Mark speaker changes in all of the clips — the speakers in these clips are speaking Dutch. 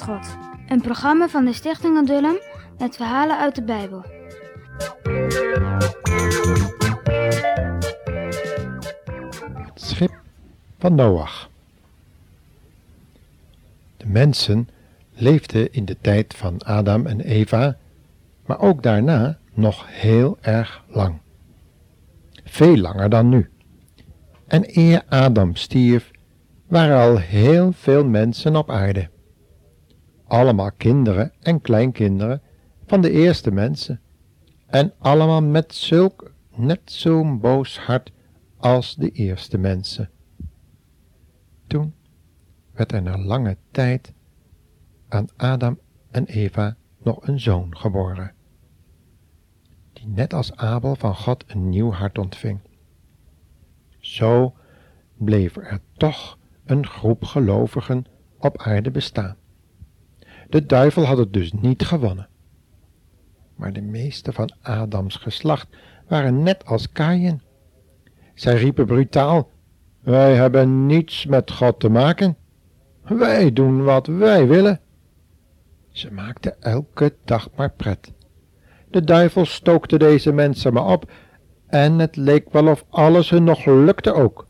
Speaker 1: God. Een programma van de Stichting Adullam met verhalen uit de Bijbel.
Speaker 2: Het schip van Noach. De mensen leefden in de tijd van Adam en Eva, maar ook daarna nog heel erg lang. Veel langer dan nu. En eer Adam stierf, waren al heel veel mensen op aarde. Allemaal kinderen en kleinkinderen van de eerste mensen. En allemaal met zulk net zo'n boos hart als de eerste mensen. Toen werd er na lange tijd aan Adam en Eva nog een zoon geboren, die net als Abel van God een nieuw hart ontving. Zo bleef er toch een groep gelovigen op aarde bestaan. De duivel had het dus niet gewonnen. Maar de meeste van Adams geslacht waren net als Kaïn. Zij riepen brutaal: Wij hebben niets met God te maken. Wij doen wat wij willen. Ze maakten elke dag maar pret. De duivel stookte deze mensen maar op en het leek wel of alles hun nog lukte ook.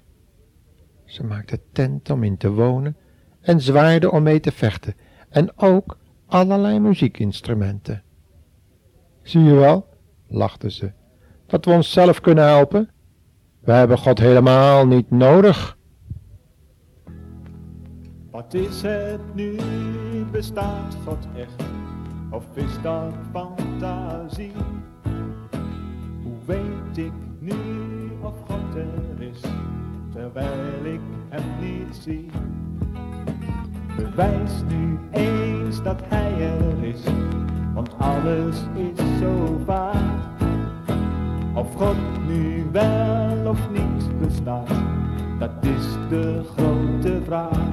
Speaker 2: Ze maakten tent om in te wonen en zwaarden om mee te vechten en ook allerlei muziekinstrumenten. Zie je wel, lachten ze, dat we onszelf kunnen helpen? We hebben God helemaal niet nodig.
Speaker 3: Wat is het nu? Bestaat God echt? Of is dat fantasie? Hoe weet ik nu of God er is, terwijl ik hem niet zie? Bewijs nu eens dat hij er is, want alles is zo vaag. Of God nu wel of niet bestaat, dat is de grote vraag.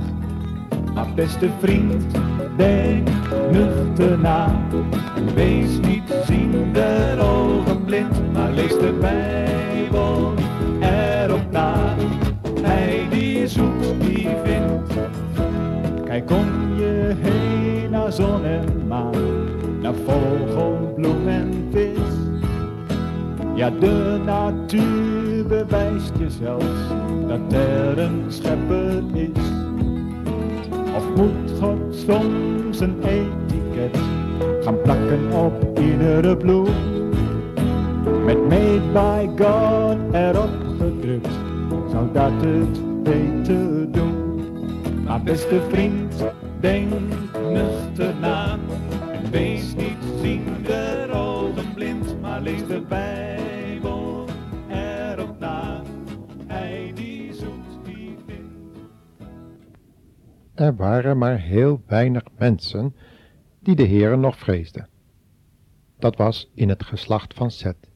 Speaker 3: Maar beste vriend, denk nuchter na. Wees niet Ja, de natuur bewijst je zelfs dat er een schepper is. Of moet God soms een etiket gaan plakken op iedere bloem? Met made by God erop gedrukt, zou dat het beter doen. Maar beste vriend, denk nuchter na en wees niet ziende ogen blind, maar lees de
Speaker 2: Er waren maar heel weinig mensen die de Heere nog vreesden. Dat was in het geslacht van Seth.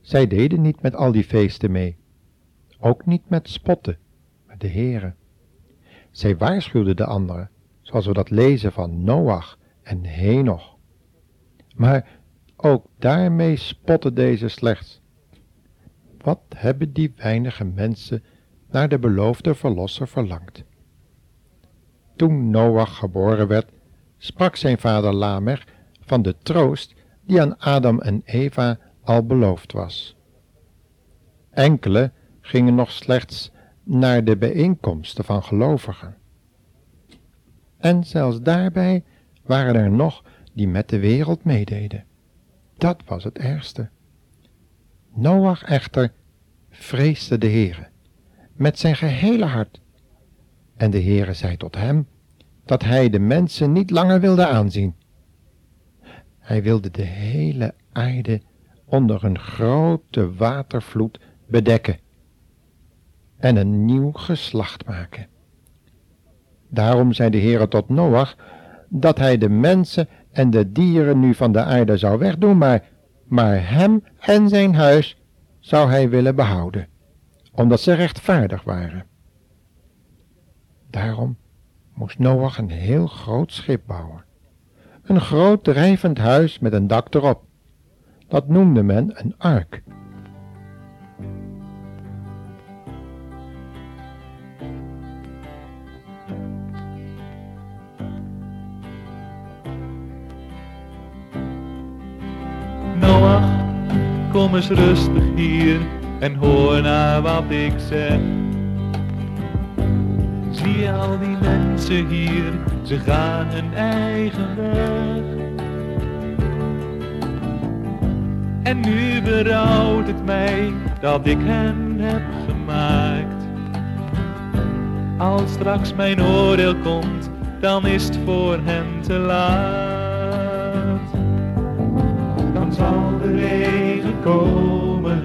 Speaker 2: Zij deden niet met al die feesten mee, ook niet met spotten met de Heere. Zij waarschuwden de anderen, zoals we dat lezen van Noach en Henoch. Maar ook daarmee spotten deze slechts. Wat hebben die weinige mensen naar de beloofde verlosser verlangd? Toen Noach geboren werd, sprak zijn vader Lamech van de troost die aan Adam en Eva al beloofd was. Enkele gingen nog slechts naar de bijeenkomsten van gelovigen. En zelfs daarbij waren er nog die met de wereld meededen. Dat was het ergste. Noach echter vreesde de Heere met zijn gehele hart. En de Heere zei tot hem dat hij de mensen niet langer wilde aanzien. Hij wilde de hele aarde onder een grote watervloed bedekken en een nieuw geslacht maken. Daarom zei de Heere tot Noach dat hij de mensen en de dieren nu van de aarde zou wegdoen, maar, maar hem en zijn huis zou hij willen behouden, omdat ze rechtvaardig waren. Daarom moest Noach een heel groot schip bouwen. Een groot drijvend huis met een dak erop. Dat noemde men een ark.
Speaker 3: Noach, kom eens rustig hier en hoor naar wat ik zeg. Al die mensen hier, ze gaan hun eigen weg. En nu berouwt het mij dat ik hen heb gemaakt. Als straks mijn oordeel komt, dan is het voor hen te laat. Dan zal de regen komen,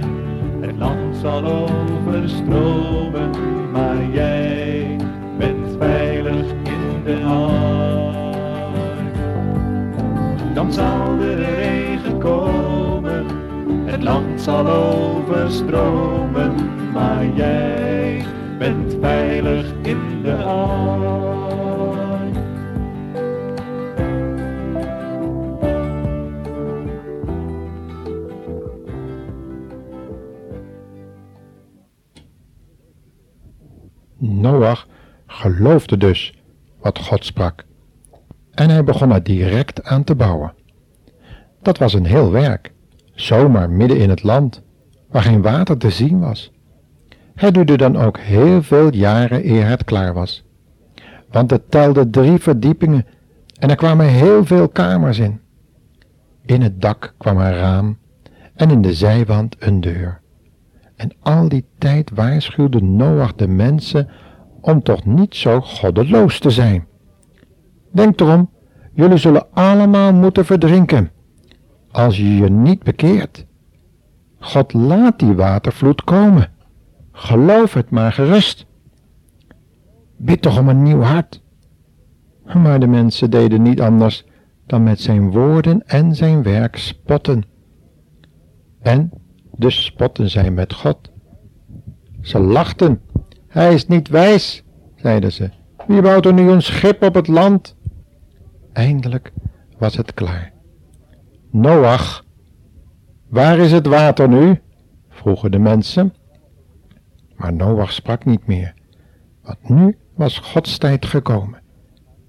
Speaker 3: het land zal overstromen, zal overstromen, maar jij bent veilig in de.
Speaker 2: Noach geloofde dus wat God sprak. En hij begon er direct aan te bouwen. Dat was een heel werk, zomaar midden in het land, waar geen water te zien was. Het duurde dan ook heel veel jaren eer het klaar was. Want het telde drie verdiepingen en er kwamen heel veel kamers in. In het dak kwam een raam en in de zijwand een deur. En al die tijd waarschuwde Noach de mensen om toch niet zo goddeloos te zijn. Denk erom, jullie zullen allemaal moeten verdrinken, als je je niet bekeert. God laat die watervloed komen. Geloof het maar gerust. Bid toch om een nieuw hart. Maar de mensen deden niet anders dan met zijn woorden en zijn werk spotten. En dus spotten zij met God. Ze lachten. Hij is niet wijs, zeiden ze. Wie bouwt er nu een schip op het land? Eindelijk was het klaar. Noach, waar is het water nu? vroegen de mensen. Maar Noach sprak niet meer, want nu was Gods tijd gekomen.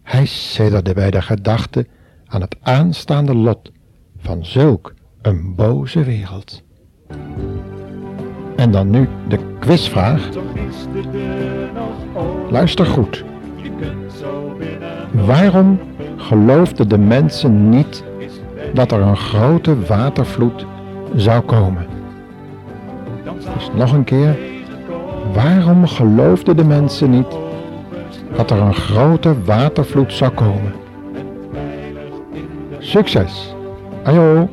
Speaker 2: Hij sidderde bij de gedachte aan het aanstaande lot van zulk een boze wereld. En dan nu de quizvraag. Luister goed. Waarom geloofden de mensen niet dat er een grote watervloed zou komen? Dus nog een keer. Waarom geloofden de mensen niet dat er een grote watervloed zou komen? Succes! Ajo!